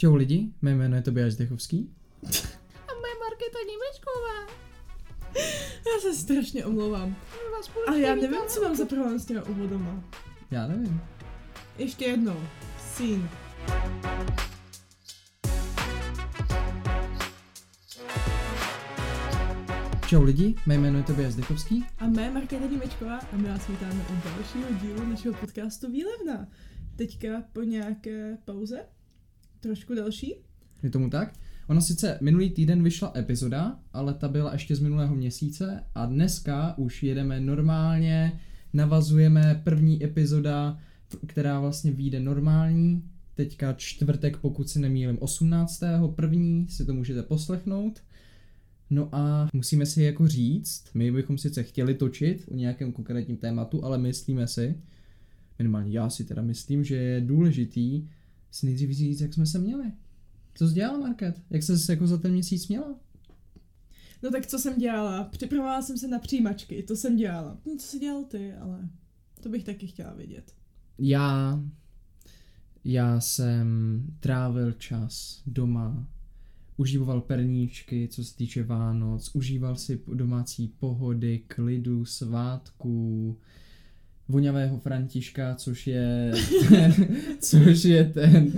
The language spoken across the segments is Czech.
Čau lidi, mé jméno je Tobias Zdechovský. A moje Markéta Němečková. Já se strašně omlouvám. A já nevím, co mám za problém s těma úvodama. Já nevím. Ještě jednou. Scene. Čau lidi, mé jméno je Tobias Zdechovský. A mé Markéta Němečková a my vás vítáme u dalšího dílu našeho podcastu Výlevna. Teďka po nějaké pauze, trošku další. Je tomu tak? Ona sice minulý týden vyšla epizoda, ale ta byla ještě z minulého měsíce a dneska už jedeme normálně, navazujeme první epizoda, která vlastně vyjde normální, teďka čtvrtek, pokud si nemýlim, 18. první si to můžete poslechnout. No a musíme si jako říct, my bychom sice chtěli točit o nějakém konkrétním tématu, ale myslíme si, minimálně já si teda myslím, že je důležitý si nejdřív říct, jak jsme se měli. Co jsi dělala, Market? Jak se jako za ten měsíc měla? No tak co jsem dělala? Připravovala jsem se na přijímačky, to jsem dělala. No, co jsi dělal ty, ale to bych taky chtěla vědět. Já... Já jsem trávil čas doma, užíval perníčky, co se týče Vánoc, užíval si domácí pohody, klidu, svátků, voňavého Františka, což je ten, což je ten,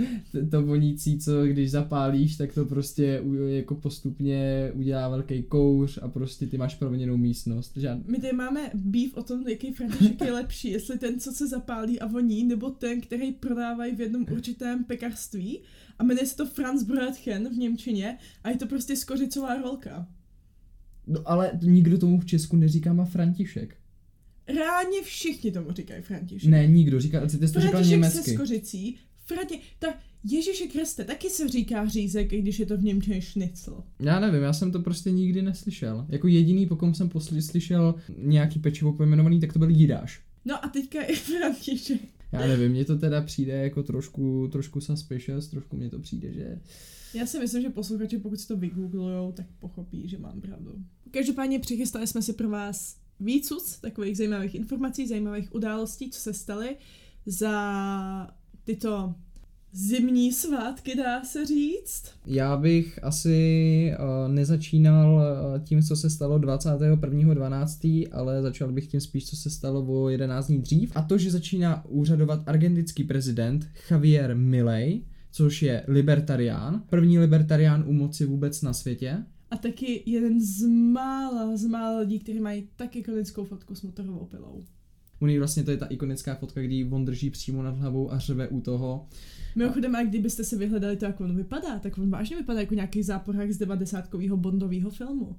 to vonící, co když zapálíš, tak to prostě jako postupně udělá velký kouř a prostě ty máš proměněnou místnost. Žád... My tady máme býv o tom, jaký František je lepší, jestli ten, co se zapálí a voní, nebo ten, který prodávají v jednom určitém pekařství a jmenuje se to Franz Brötchen v Němčině a je to prostě skořicová rolka. No ale nikdo tomu v Česku neříká má František. Reálně všichni tomu říkají František. Ne, nikdo, říká, ty jsi to říkal František se německy. skořicí, Frati, tak Ježíši Kriste, taky se říká řízek, i když je to v Němčině šnicl. Já nevím, já jsem to prostě nikdy neslyšel. Jako jediný, pokud jsem posli, slyšel nějaký pečivo pojmenovaný, tak to byl jídáš. No a teďka je František. Já nevím, mně to teda přijde jako trošku, trošku suspicious, trošku mně to přijde, že... Já si myslím, že posluchači, pokud si to vygooglujou, tak pochopí, že mám pravdu. Každopádně přichystali jsme si pro vás vícus takových zajímavých informací, zajímavých událostí, co se staly za tyto zimní svátky, dá se říct. Já bych asi uh, nezačínal uh, tím, co se stalo 21.12., ale začal bych tím spíš, co se stalo o 11 dní dřív. A to, že začíná úřadovat argentinský prezident Javier Milei, což je libertarián, první libertarián u moci vůbec na světě. A taky jeden z mála, z mála lidí, kteří mají tak ikonickou fotku s motorovou pilou. U něj vlastně to je ta ikonická fotka, kdy on drží přímo nad hlavou a řve u toho. Mimochodem, a kdybyste si vyhledali to, jak on vypadá, tak on vážně vypadá jako nějaký záporák z devadesátkového bondového filmu.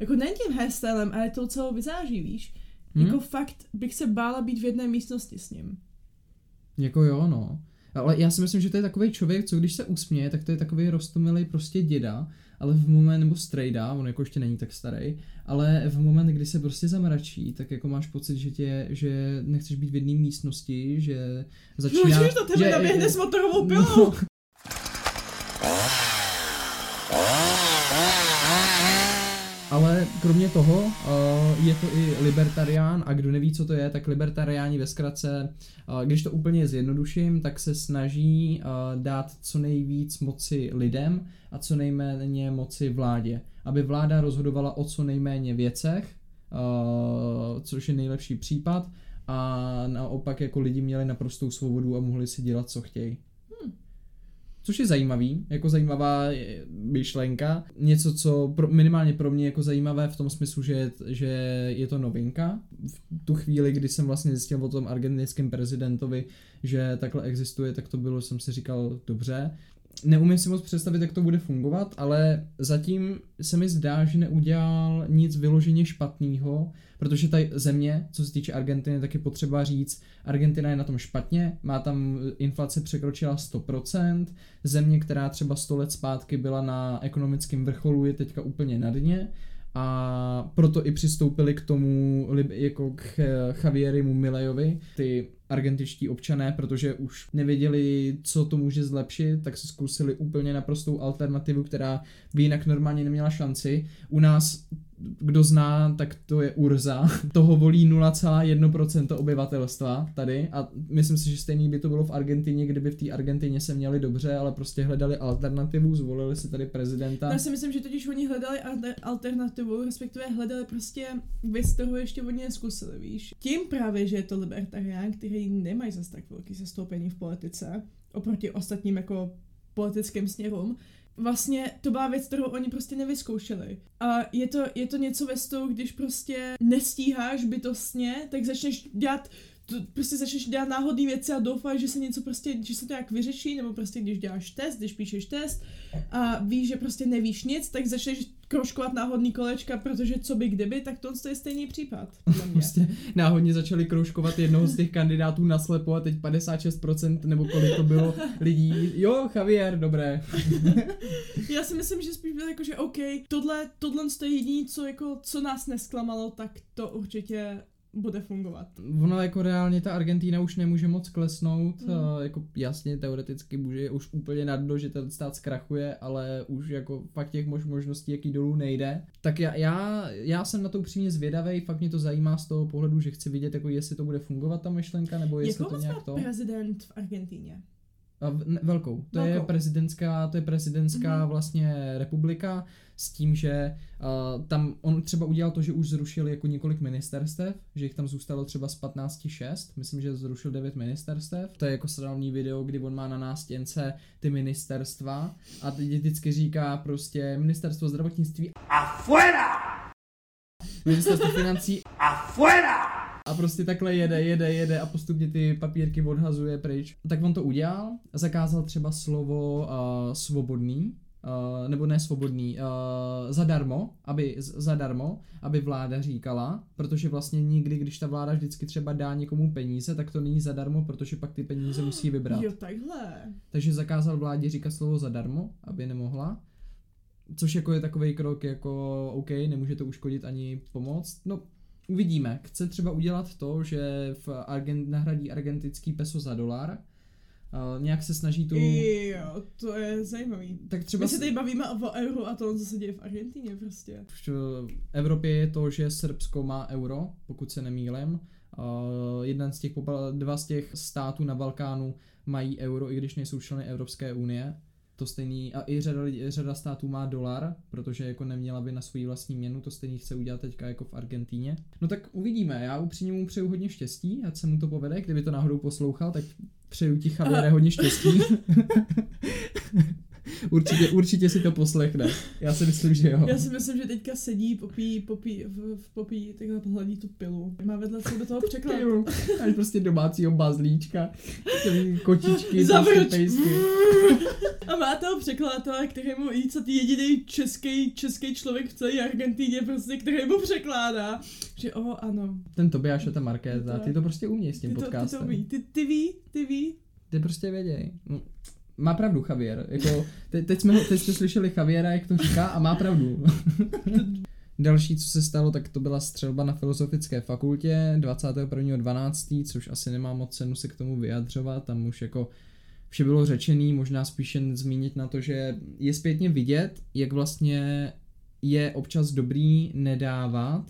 Jako nejen tím hairstylem, ale tou celou vizáží, víš? Hm? Jako fakt bych se bála být v jedné místnosti s ním. Jako jo, no. Ale já si myslím, že to je takový člověk, co když se usměje, tak to je takový rostomilý prostě děda, ale v moment, nebo strejda, on jako ještě není tak starý, ale v moment, kdy se prostě zamračí, tak jako máš pocit, že tě, že nechceš být v jedné místnosti, že začíná... Můžeš do tebe že, naběhne s motorovou pilou. No, Kromě toho uh, je to i libertarián a kdo neví, co to je, tak libertariáni ve zkratce, uh, když to úplně zjednoduším, tak se snaží uh, dát co nejvíc moci lidem a co nejméně moci vládě. Aby vláda rozhodovala o co nejméně věcech, což je nejlepší případ, a naopak jako lidi měli naprostou svobodu a mohli si dělat, co chtějí. Což je zajímavý, jako zajímavá eh, myšlenka. Něco, co pro, minimálně pro mě jako zajímavé v tom smyslu, že, že je to novinka. V tu chvíli, kdy jsem vlastně zjistil o tom argentinském prezidentovi, že takhle existuje, tak to bylo, jsem si říkal, dobře. Neumím si moc představit, jak to bude fungovat, ale zatím se mi zdá, že neudělal nic vyloženě špatného, protože ta země, co se týče Argentiny, tak je potřeba říct, Argentina je na tom špatně, má tam inflace překročila 100%, země, která třeba 100 let zpátky byla na ekonomickém vrcholu, je teďka úplně na dně. A proto i přistoupili k tomu jako k Javierimu Milejovi, ty argentinští občané, protože už nevěděli, co to může zlepšit, tak se zkusili úplně naprostou alternativu, která by jinak normálně neměla šanci. U nás kdo zná, tak to je Urza. Toho volí 0,1% obyvatelstva tady a myslím si, že stejný by to bylo v Argentině, kdyby v té Argentině se měli dobře, ale prostě hledali alternativu, zvolili si tady prezidenta. Já si myslím, že totiž oni hledali alter- alternativu, respektive hledali prostě věc, kterou ještě oni neskusili, víš. Tím právě, že je to libertarián, který nemají zase tak velký zastoupení v politice, oproti ostatním jako politickým směrům, vlastně to byla věc, kterou oni prostě nevyzkoušeli. A je to, je to něco ve stylu, když prostě nestíháš bytostně, tak začneš dělat to prostě začneš dělat náhodné věci a doufáš, že se něco prostě, že se to jak vyřeší, nebo prostě když děláš test, když píšeš test a víš, že prostě nevíš nic, tak začneš kroškovat náhodný kolečka, protože co by kdyby, tak to je stejný případ. Prostě náhodně začali kroužkovat jednoho z těch kandidátů na slepo a teď 56% nebo kolik to bylo lidí. Jo, Javier, dobré. Já si myslím, že spíš bylo jako, že OK, tohle, tohle je jediné, co, jako, co nás nesklamalo, tak to určitě bude fungovat. Ono jako reálně ta Argentína už nemůže moc klesnout, Mm. jako jasně teoreticky může už úplně na dno, že ten stát zkrachuje, ale už jako fakt těch mož, možností, jaký dolů nejde. Tak já, já, já jsem na to upřímně zvědavý, fakt mě to zajímá z toho pohledu, že chci vidět, jako jestli to bude fungovat ta myšlenka, nebo jestli Jakou to nějak to. prezident v Argentíně? A v- ne, velkou. To je Velkou. prezidentská, to je prezidentská Mhm. vlastně republika s tím, že uh, tam on třeba udělal to, že už zrušil jako několik ministerstev, že jich tam zůstalo třeba z 15 6, myslím, že zrušil 9 ministerstev. To je jako slavný video, kdy on má na nástěnce ty ministerstva a teď vždycky říká prostě ministerstvo zdravotnictví ¡Afuera! ministerstvo financí ¡Afuera! a prostě takhle jede, jede, jede a postupně ty papírky odhazuje pryč. Tak on to udělal, zakázal třeba slovo uh, svobodný, uh, nebo ne svobodný, uh, zadarmo, aby, z- zadarmo, aby vláda říkala, protože vlastně nikdy, když ta vláda vždycky třeba dá někomu peníze, tak to není zadarmo, protože pak ty peníze musí vybrat. Jo, takhle. Takže zakázal vládě říkat slovo zadarmo, aby nemohla. Což jako je takový krok jako OK, nemůže to uškodit ani pomoct. No, uvidíme. Chce třeba udělat to, že v Argent, nahradí argentinský peso za dolar. Uh, nějak se snaží tu... Jo, to je zajímavý. Tak třeba My se tady bavíme o euro a to, co se děje v Argentině prostě. v Evropě je to, že Srbsko má euro, pokud se nemýlím. Uh, jeden z těch, dva z těch států na Balkánu mají euro, i když nejsou členy Evropské unie. To stejný, a i řada, řada států má dolar, protože jako neměla by na svou vlastní měnu, to stejný chce udělat teďka jako v Argentíně. No tak uvidíme, já upřímně mu přeju hodně štěstí, ať se mu to povede, kdyby to náhodou poslouchal, tak přeju ti Javiere hodně štěstí. určitě, určitě si to poslechne, já si myslím, že jo. Já si myslím, že teďka sedí, popí, popí, v, v popí, takhle pohledí tu pilu. Má vedle sebe toho překlad. Máš prostě domácího bazlíčka, prostě pejsky. A má toho překladatele, který mu jí co jediný český, český člověk v celé Argentíně, prostě, který mu překládá. Že o, ano. Ten Tobiáš a ta Markéta, ty to prostě umějí s tím Ty to, ty podcastem. to ví. Ty, ty ví, ty ví. Ty prostě věděj. No, Má pravdu Javier, jako, te, teď, jsme, ho- teď jste slyšeli Javiera, jak to říká a má pravdu. Další, co se stalo, tak to byla střelba na Filozofické fakultě 21.12., což asi nemá moc cenu se k tomu vyjadřovat, tam už jako vše bylo řečený, možná spíš jen zmínit na to, že je zpětně vidět, jak vlastně je občas dobrý nedávat,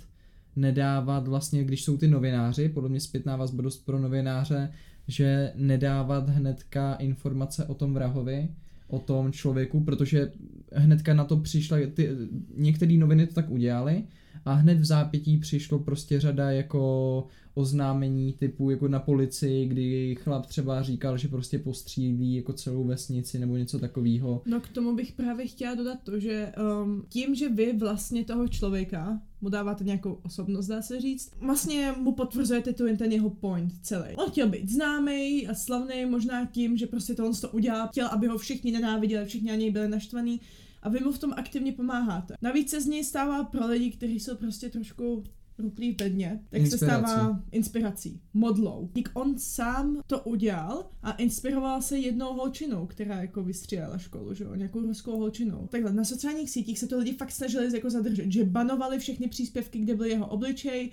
nedávat vlastně, když jsou ty novináři, podle mě zpětná vazba dost pro novináře, že nedávat hnedka informace o tom vrahovi, o tom člověku, protože hnedka na to přišla, ty, některé noviny to tak udělali a hned v zápětí přišlo prostě řada jako oznámení typu jako na policii, kdy chlap třeba říkal, že prostě postřílí jako celou vesnici nebo něco takového. No k tomu bych právě chtěla dodat to, že um, tím, že vy vlastně toho člověka mu dáváte nějakou osobnost, dá se říct, vlastně mu potvrzujete tu ten jeho point celý. On chtěl být známý a slavný, možná tím, že prostě to on to udělal, chtěl, aby ho všichni nenáviděli, všichni na něj byli naštvaní a vy mu v tom aktivně pomáháte. Navíc se z něj stává pro lidi, kteří jsou prostě trošku ruplí v bedně, tak se Inspirací. stává inspirací, modlou. Dík on sám to udělal a inspiroval se jednou holčinou, která jako vystřílela školu, že jo, nějakou ruskou holčinou. Takhle, na sociálních sítích se to lidi fakt snažili jako zadržet, že banovali všechny příspěvky, kde byl jeho obličej,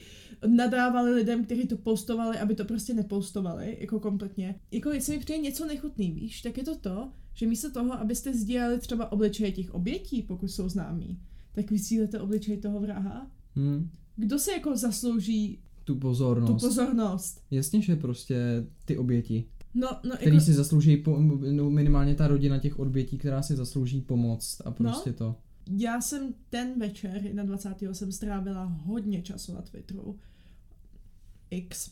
nadávali lidem, kteří to postovali, aby to prostě nepostovali, jako kompletně. Jako jestli mi přijde něco nechutný, víš, tak je to to, že místo toho, abyste sdíleli třeba obličeje těch obětí, pokud jsou známí, tak vysílete obličej toho vraha. Hm, Kdo se jako zaslouží tu pozornost. tu pozornost? Jasně, že prostě ty oběti, No, no, který jako, si zaslouží, po, no, minimálně ta rodina těch obětí, která si zaslouží pomoc a prostě No. to. já jsem ten večer, na 20. jsem strávila hodně času na Twitteru. X.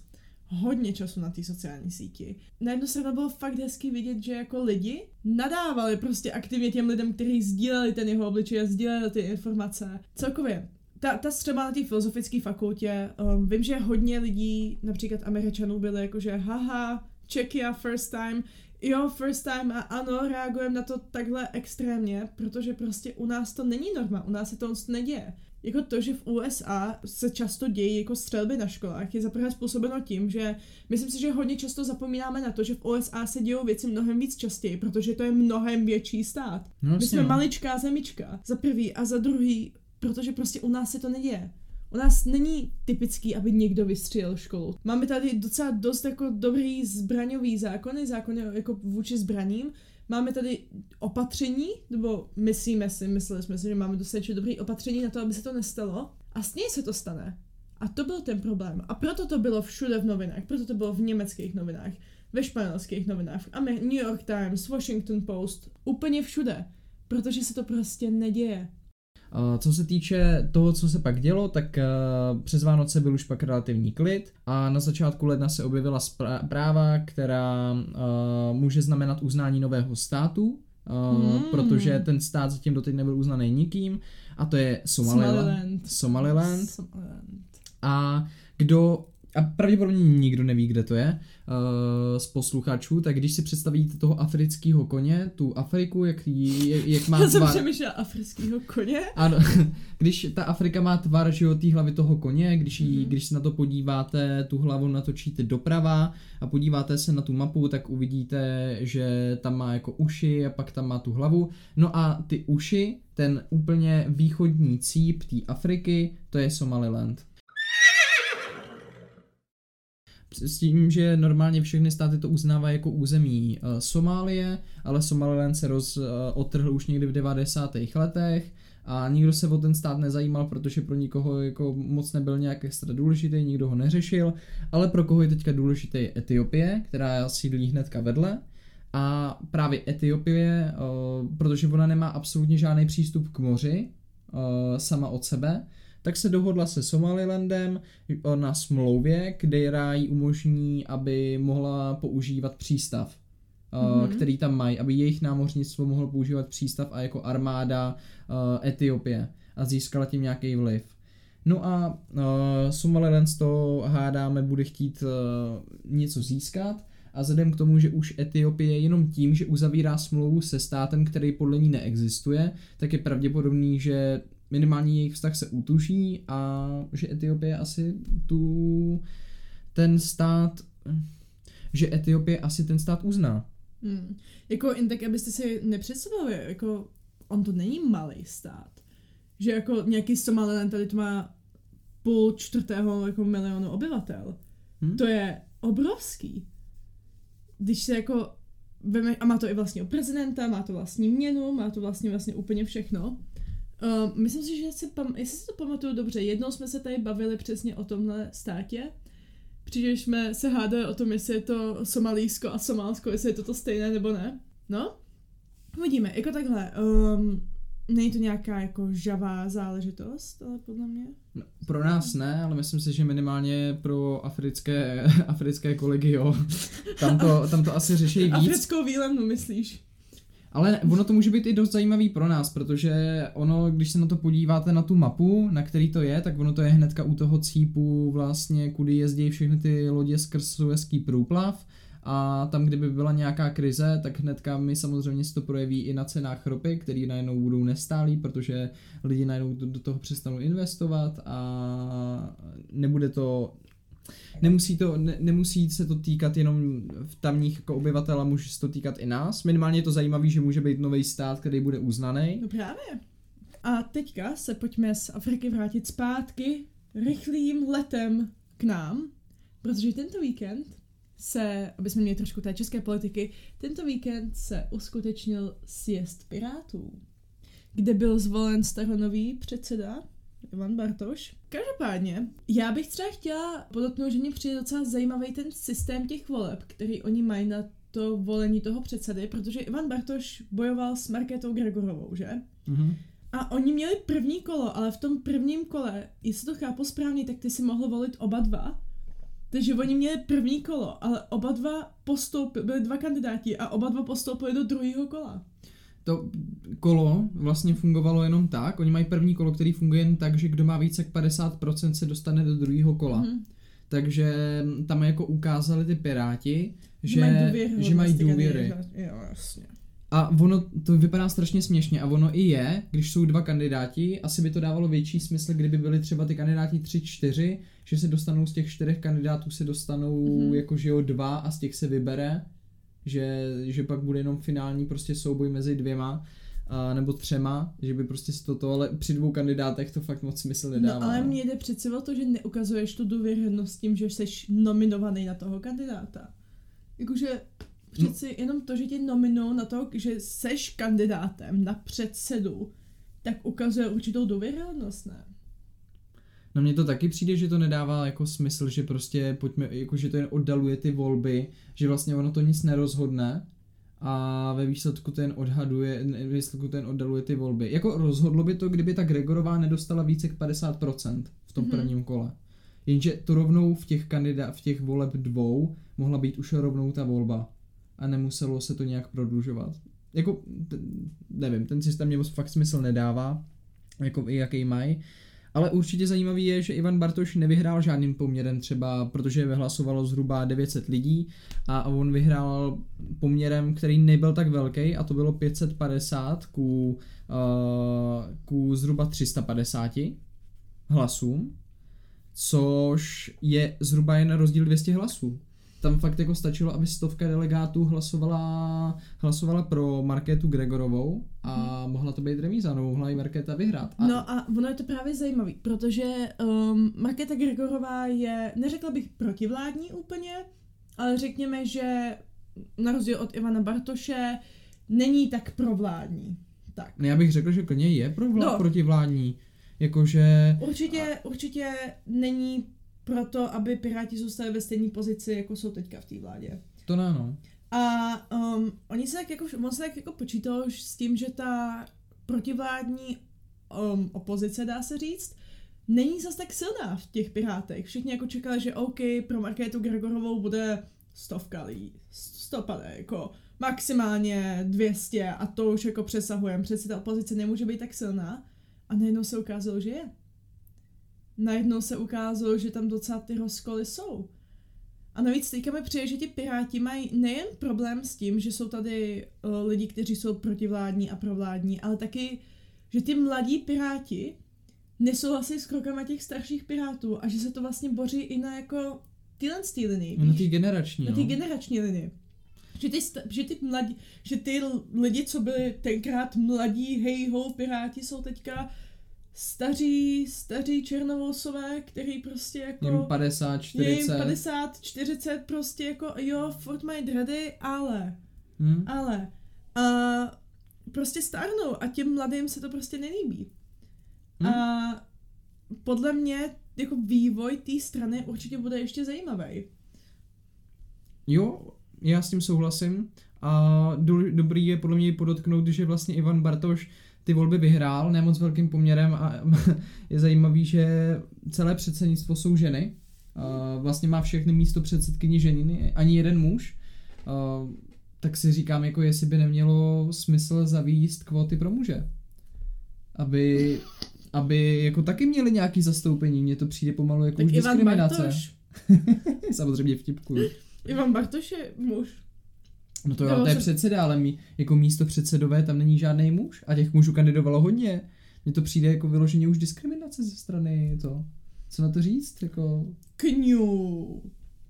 Hodně času na té sociální síti. Na jednu stranu bylo fakt hezky vidět, že jako lidi nadávali prostě aktivně těm lidem, kteří sdíleli ten jeho obličej a sdíleli ty informace. Celkově, ta, ta třeba na té filozofické fakultě, um, vím, že hodně lidí, například Američanů, byli jakože haha, Czechia first time, jo, first time a ano, reagujeme na to takhle extrémně, protože prostě u nás to není norma, u nás se to moc neděje. Jako to, že v USA se často dějí jako střelby na školách, je zaprvé způsobeno tím, že myslím si, že hodně často zapomínáme na to, že v USA se dějou věci mnohem víc častěji, protože to je mnohem větší stát. No, My jsme no. maličká zemička, za prvý a za druhý, protože prostě u nás se to neděje. U nás není typický, aby někdo vystřelil školu. Máme tady docela dost jako dobrý zbraňový zákony, zákony jako vůči zbraním. Máme tady opatření, nebo myslíme si, mysleli jsme si, že máme dostatečně dobrý opatření na to, aby se to nestalo. A s něj se to stane. A to byl ten problém. A proto to bylo všude v novinách, proto to bylo v německých novinách, ve španělských novinách, Amer- New York Times, Washington Post, úplně všude. Protože se to prostě neděje. Uh, Co se týče toho, co se pak dělo, tak uh, přes Vánoce byl už pak relativní klid a na začátku ledna se objevila spra- práva, která uh, může znamenat uznání nového státu, Hmm. protože ten stát zatím doteď nebyl uznaný nikým a to je Somaliland. Somaliland. Somaliland. Somaliland. A kdo, a pravděpodobně nikdo neví, kde to je uh, z posluchačů, tak když si představíte toho afrického koně, tu Afriku, jak, jí- jak má Já jsem tvar, přemýšlela afrického koně. ano, když ta Afrika má tvar, že jo, té hlavy toho koně, když, jí, Mhm. když se na to podíváte, tu hlavu natočíte doprava a podíváte se na tu mapu, tak uvidíte, že tam má jako uši a pak tam má tu hlavu. No a ty uši, ten úplně východní cíp té Afriky, to je Somaliland. S tím, že normálně všechny státy to uznávají jako území uh, Somálie, ale Somaliland se roz, uh, otrhl už někdy v 90. letech a nikdo se o ten stát nezajímal, protože pro nikoho jako moc nebyl nějak extra důležitý, nikdo ho neřešil, ale pro koho je teďka důležitý Etiopie, která sídlí hnedka vedle. A právě Etiopie, uh, protože ona nemá absolutně žádný přístup k moři sama od sebe, tak se dohodla se Somalilandem na smlouvě, která jí umožní, aby mohla používat přístav, Mhm. který tam mají, aby jejich námořnictvo mohlo používat přístav a jako armáda uh, Etiopie a získala tím nějaký vliv. No a uh, Somaliland z toho hádáme bude chtít uh, něco získat a vzhledem k tomu, že už Etiopie jenom tím, že uzavírá smlouvu se státem, který podle ní neexistuje, tak je pravděpodobný, že minimálně jejich vztah se utuží a že Etiopie asi tu ten stát že Etiopie asi ten stát uzná. Hmm. Jako jen tak, abyste si nepředstavili, jako on to není malý stát. Že jako nějaký Somaliland tady to má půl čtvrtého jako milionu obyvatel. Hm? To je obrovský. Když se jako veme, a má to i vlastního prezidenta, má to vlastní měnu, má to vlastně vlastně úplně všechno. Uh, myslím si, že si pam- jestli si to pamatuju dobře, jednou jsme se tady bavili přesně o tomhle státě, přičemž jsme se hádali o tom, jestli je to Somalísko a Somálsko, jestli je to to stejné nebo ne. No, uvidíme, jako takhle. Um, není to nějaká jako žavá záležitost, ale podle mě. No, pro nás ne, ale myslím si, že minimálně pro africké, africké kolegy, jo. Tam to, tam to asi řeší víc. Africkou výlevnu, myslíš? Ale ono to může být i dost zajímavý pro nás, protože ono, když se na to podíváte na tu mapu, na který to je, tak ono to je hnedka u toho cípu vlastně, kudy jezdí všechny ty lodě skrz Suezký průplav. A tam, kdyby byla nějaká krize, tak hnedka mi samozřejmě se to projeví i na cenách ropy, které najednou budou nestálý, protože lidi najednou do toho přestanou investovat a nebude to Nemusí, to, ne, nemusí se to týkat jenom v tamních jako obyvatel, a může se to týkat i nás. Minimálně je to zajímavý, že může být nový stát, který bude uznaný. No právě. A teďka se pojďme z Afriky vrátit zpátky rychlým letem k nám, protože tento víkend se, aby jsme měli trošku té české politiky, tento víkend se uskutečnil sjezd Pirátů. kde byl zvolen staronový předseda Ivan Bartoš. Každopádně, já bych třeba chtěla podotknout, že mě přijde docela zajímavý ten systém těch voleb, který oni mají na to volení toho předsedy, protože Ivan Bartoš bojoval s Markétou Gregorovou, že? Mhm. A oni měli první kolo, ale v tom prvním kole, jestli to chápu správně, tak ty si mohl volit oba dva. Takže oni měli první kolo, ale oba dva postoupili, byli dva kandidáti a oba dva postoupili do druhého kola. To kolo vlastně fungovalo jenom tak, oni mají první kolo, který funguje jen tak, že kdo má více jak 50% se dostane do druhého kola. Mhm. Takže tam jako ukázali ty piráti, že, mají že mají ty důvěry. Jo, jasně. A ono, to vypadá strašně směšně a ono i je, když jsou dva kandidáti, asi by to dávalo větší smysl, kdyby byly třeba ty kandidáti 3-4, že se dostanou z těch čtyřech kandidátů se dostanou Mhm. mm-hmm. jako že jo dva a z těch se vybere, že, že pak bude jenom finální prostě souboj mezi dvěma a, nebo třema, že by prostě z toto, ale při dvou kandidátech to fakt moc smysl nedává. No ale mně jde přece o to, že neukazuješ tu důvěrhodnost tím, že jsi nominovaný na toho kandidáta. Jakože přeci jenom to, že tě nominují na to, že seš kandidátem na předsedu, tak ukazuje určitou důvěrhodnost, ne? No mně to taky přijde, že to nedává jako smysl, že prostě pojďme, jako že to jen oddaluje ty volby, že vlastně ono to nic nerozhodne a ve výsledku ten odhaduje, ve výsledku ten oddaluje ty volby. Jako rozhodlo by to, kdyby ta Gregorová nedostala více jak 50% v tom Mhm. prvním kole. Jenže to rovnou v těch kandidá, v těch voleb dvou mohla být už rovnou ta volba a nemuselo se to nějak prodlužovat. Jako, t- nevím, ten systém mě moc fakt smysl nedává, jako i jaký mají. Ale určitě zajímavý je, že Ivan Bartoš nevyhrál žádným poměrem třeba, protože vyhlasovalo zhruba 900 lidí a on vyhrál poměrem, který nebyl tak velký a to bylo 550 ku, uh, ku zhruba 350 hlasům, což je zhruba jen rozdíl 200 hlasů. Tam fakt jako stačilo, aby stovka delegátů hlasovala, hlasovala pro Markétu Gregorovou a mohla to být remíza, no mohla i Markéta vyhrát. A No a ono je to právě zajímavý, protože um, Markéta Gregorová je, neřekla bych protivládní úplně, ale řekněme, že na rozdíl od Ivana Bartoše není tak provládní. Tak. Ne, já bych řekl, že klidně je pro vlá- No. protivládní. Jakože... Určitě, určitě není proto, aby Piráti zůstali ve stejné pozici, jako jsou teďka v té vládě. To ne, no. A um, oni se tak jako, on se tak jako počítal s tím, že ta protivládní um, opozice, dá se říct, není zas tak silná v těch Pirátech. Všichni jako čekali, že OK, pro Markétu Gregorovou bude stovka lidí, stopade, jako maximálně 200 a to už jako přesahujeme. Přece ta opozice nemůže být tak silná. A najednou se ukázalo, že je. Najednou se ukázalo, že tam docela ty rozkoly jsou. A navíc teďka mi přijde, že ti Piráti mají nejen problém s tím, že jsou tady uh, lidi, kteří jsou protivládní a provládní, ale taky, že ty mladí Piráti nesouhlasí s krokama těch starších Pirátů a že se to vlastně boří i na jako tyhle z té linii, Na té generační, na no. té generační linii. Že ty, že ty mladí, že ty lidi, co byli tenkrát mladí hej ho piráti, jsou teďka staří, staří černovousové, který prostě jako... Jim 50, je jim 40. 50, 40 prostě jako jo, furt mají dready, ale, Hm? ale a prostě stárnou a těm mladým se to prostě nelíbí. Hm? A podle mě jako vývoj té strany určitě bude ještě zajímavý. Jo, já s tím souhlasím. A do, dobrý je podle mě i podotknout, že vlastně Ivan Bartoš ty volby vyhrál ne moc velkým poměrem a je zajímavý, že celé předsednictvo jsou ženy. Vlastně má všechny místo předsedkyni ženy, ani jeden muž. Tak si říkám, jako jestli by nemělo smysl zavíst kvóty pro muže. Aby, aby jako taky měli nějaký zastoupení, mně to přijde pomalu jako Tak už Ivan diskriminace. Bartoš, Samozřejmě vtipkuju. Ivan Bartoš je muž. No to jo, To to je se- předseda, ale mí, jako místo předsedové tam není žádný muž a těch mužů kandidovalo hodně. Mně to přijde jako vyloženě už diskriminace ze strany to. Co na to říct? Jako, Kňu.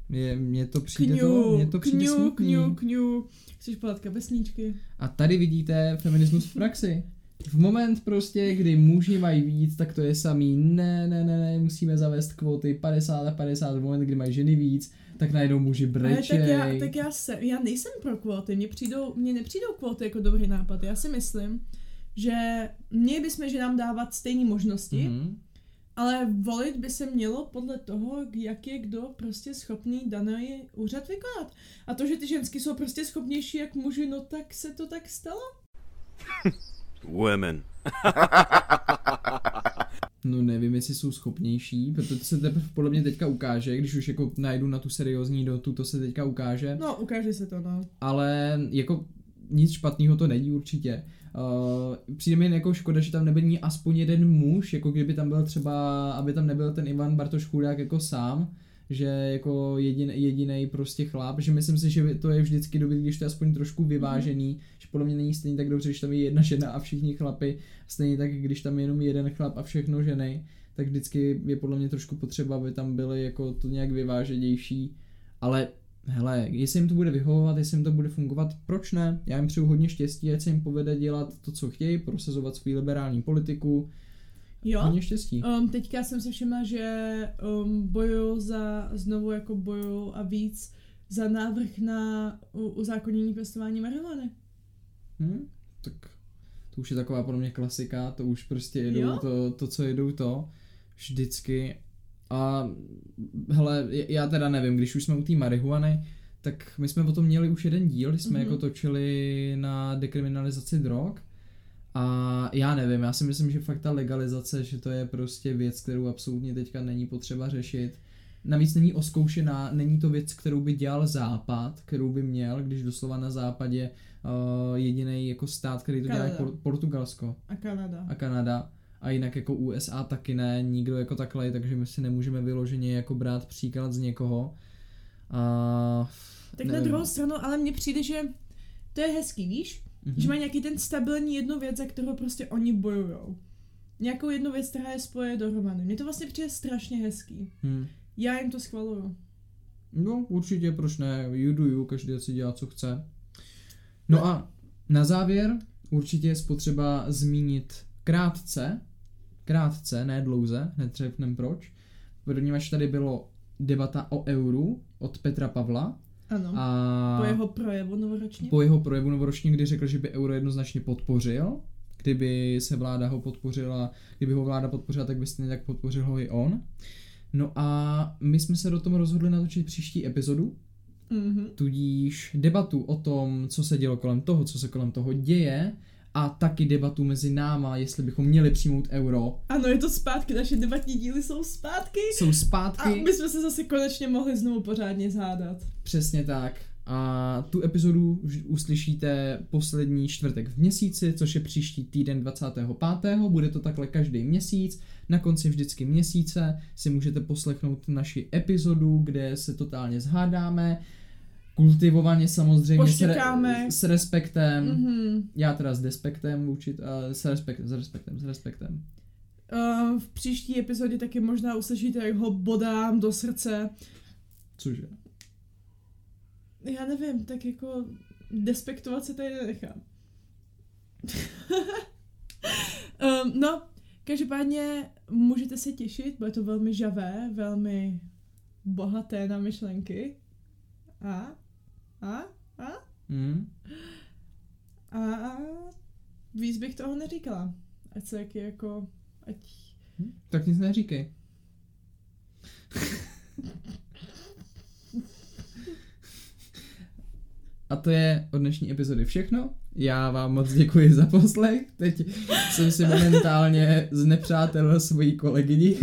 je, mně to přijde Kňu, to, mně to přijde kňu, smutný. kňu, kňu. Chceš podat kapesníčky? A tady vidíte feminismus v praxi. V moment prostě, kdy muži mají víc, tak to je samý, ne, ne, ne, ne, musíme zavést kvóty 50 a 50, v moment, kdy mají ženy víc, tak najednou muži Ale brečej. tak já, tak já, se, já nejsem pro kvóty, mně, přijdou, mně nepřijdou kvóty jako dobrý nápad. Já si myslím, že měli bychom ženám dávat stejné možnosti, mm-hmm. Mhm. ale volit by se mělo podle toho, jak je kdo prostě schopný daný úřad vykonat. A to, že ty ženský jsou prostě schopnější jak muži, no tak se to tak stalo. Women. No nevím, jestli jsou schopnější, protože to se teprve podle mě teďka ukáže, když už jako najdu na tu seriózní dotu, to se teďka ukáže. No, ukáže se to, no. ale jako nic špatného to není určitě. Uh, přijde mi jako škoda, že tam nebyl aspoň jeden muž, jako kdyby tam byl třeba, aby tam nebyl ten Ivan Bartoš Chudák jako sám, že jako jedin, jediný prostě chlap, že myslím si, že to je vždycky dobrý, když to je aspoň trošku vyvážený, mm. Podle mě není stejně tak dobře, když tam je jedna žena a všichni chlapy, stejně tak, když tam je jenom jeden chlap a všechno ženy, tak vždycky je podle mě trošku potřeba, aby tam byly jako to nějak vyváženější, ale hele, jestli jim to bude vyhovovat, jestli jim to bude fungovat, proč ne? Já jim přeju hodně štěstí, ať se jim povede dělat to, co chtějí, prosazovat svou liberální politiku. Jo. Hodně štěstí. Um, teďka jsem si všimla, že um, bojuju za, znovu jako bojuju a víc za návrh na uzákonění pěstování marihuany. Hm? Tak to už je taková pro mě klasika, to už prostě jedou Jo? to, to, co jedou to, vždycky. A hele, já teda nevím, když už jsme u té marihuany, tak my jsme o tom měli už jeden díl, kdy jsme Mhm. mm-hmm. jako točili na dekriminalizaci drog. A já nevím, já si myslím, že fakt ta legalizace, že to je prostě věc, kterou absolutně teďka není potřeba řešit. Navíc není oskoušená, není to věc, kterou by dělal Západ, kterou by měl, když doslova na západě uh, jediný jako stát, který to dělá, je Kanada. Por- Portugalsko A Kanada. a Kanada. A jinak jako USA taky ne, nikdo jako takhle, takže my si nemůžeme vyloženě jako brát příklad z někoho. A Tak na nevím. druhou stranu, ale mně přijde, že to je hezký, víš? Mhm. Že mají nějaký ten stabilní jednu věc, za kterou prostě oni bojujou. Nějakou jednu věc, která je spoje dohromady. Mně to vlastně přijde strašně hezký. Hm. Já jim to schvaluju. No, určitě, proč ne, you do you, každý si dělá, co chce. No a na závěr určitě je potřeba zmínit krátce, krátce, ne dlouze, hned řekneme proč, protože tady bylo debata o euru od Petra Pavla Ano. a po jeho projevu novoročně. po jeho projevu novoročně, kdy řekl, že by euro jednoznačně podpořil, kdyby se vláda ho podpořila, kdyby ho vláda podpořila, tak by stejně tak podpořil ho i on. No a my jsme se do toho rozhodli natočit příští epizodu, Mhm. tudíž debatu o tom, co se dělo kolem toho, co se kolem toho děje a taky debatu mezi náma, jestli bychom měli přijmout euro, Ano, je to zpátky, naše debatní díly jsou zpátky. jsou A zpátky. my jsme se zase konečně mohli znovu pořádně zhádat. Přesně tak. A tu epizodu už uslyšíte poslední čtvrtek v měsíci, což je příští týden 25. Bude to takhle každý měsíc. Na konci vždycky měsíce si můžete poslechnout naši epizodu, kde se totálně zhádáme. Kultivovaně samozřejmě s, Poštěkáme. s respektem. Mhm. Já teda s despektem učit, uh, s, respekt, s respektem, s respektem. Uh, v příští epizodě taky možná uslyšíte, jak ho bodám do srdce. Cože? Já nevím, tak jako despektovat se tady nenechám. um, no, každopádně můžete se těšit, bude to velmi žavé, velmi bohaté na myšlenky. A? A? A? Hmm? A? a víc bych toho neříkala. Ať se jaký jako... Ať... Tak nic neříkej. A to je od dnešní epizody všechno. Já vám moc děkuji za poslech. Teď jsem si momentálně znepřátelil svoji kolegyni,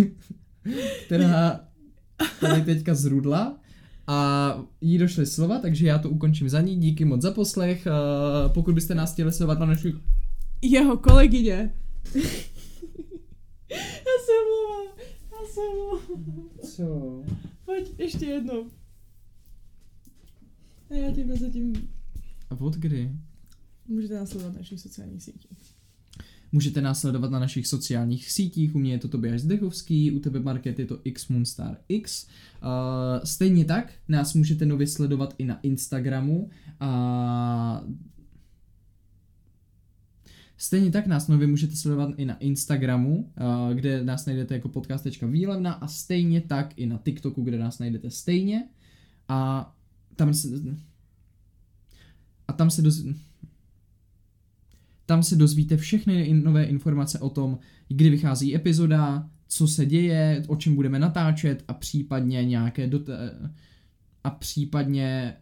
která tady teďka zrudla a jí došly slova, takže já to ukončím za ní. Díky moc za poslech. Eh, Pokud byste nás chtěli sledovat na našich Jeho kolegyně. já se omlouvám. Já se omlouvám. Co? Pojď, ještě jednou. A já tím zatím A od kdy? můžete následovat na našich sociálních sítích. Můžete nás sledovat na našich sociálních sítích, u mě je to Tobias Zdechovský, u tebe Market je to X Moonstar X. Uh, stejně tak nás můžete nově sledovat i na Instagramu a Stejně tak nás nově můžete sledovat i na Instagramu, uh, kde nás najdete jako podcast.výlevna a stejně tak i na TikToku, kde nás najdete stejně. A tam se... A tam se doz... Tam se dozvíte všechny nové informace o tom, kdy vychází epizoda, co se děje, o čem budeme natáčet a případně nějaké dot- a případně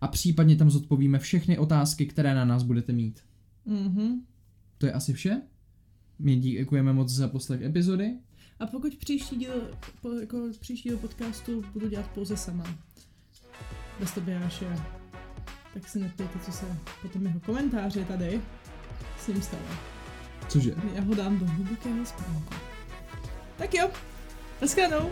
a případně tam zodpovíme všechny otázky, které na nás budete mít. Mhm. To je asi vše. My děkujeme moc za poslech epizody. A pokud příští díl, po, jako příští díl podcastu budu dělat pouze sama, bez Tobiáše, tak si neptejte, co se potom jeho komentáře tady s ním stalo. Cože? Já ho dám do hlubokého spánku. Tak jo, naschledanou.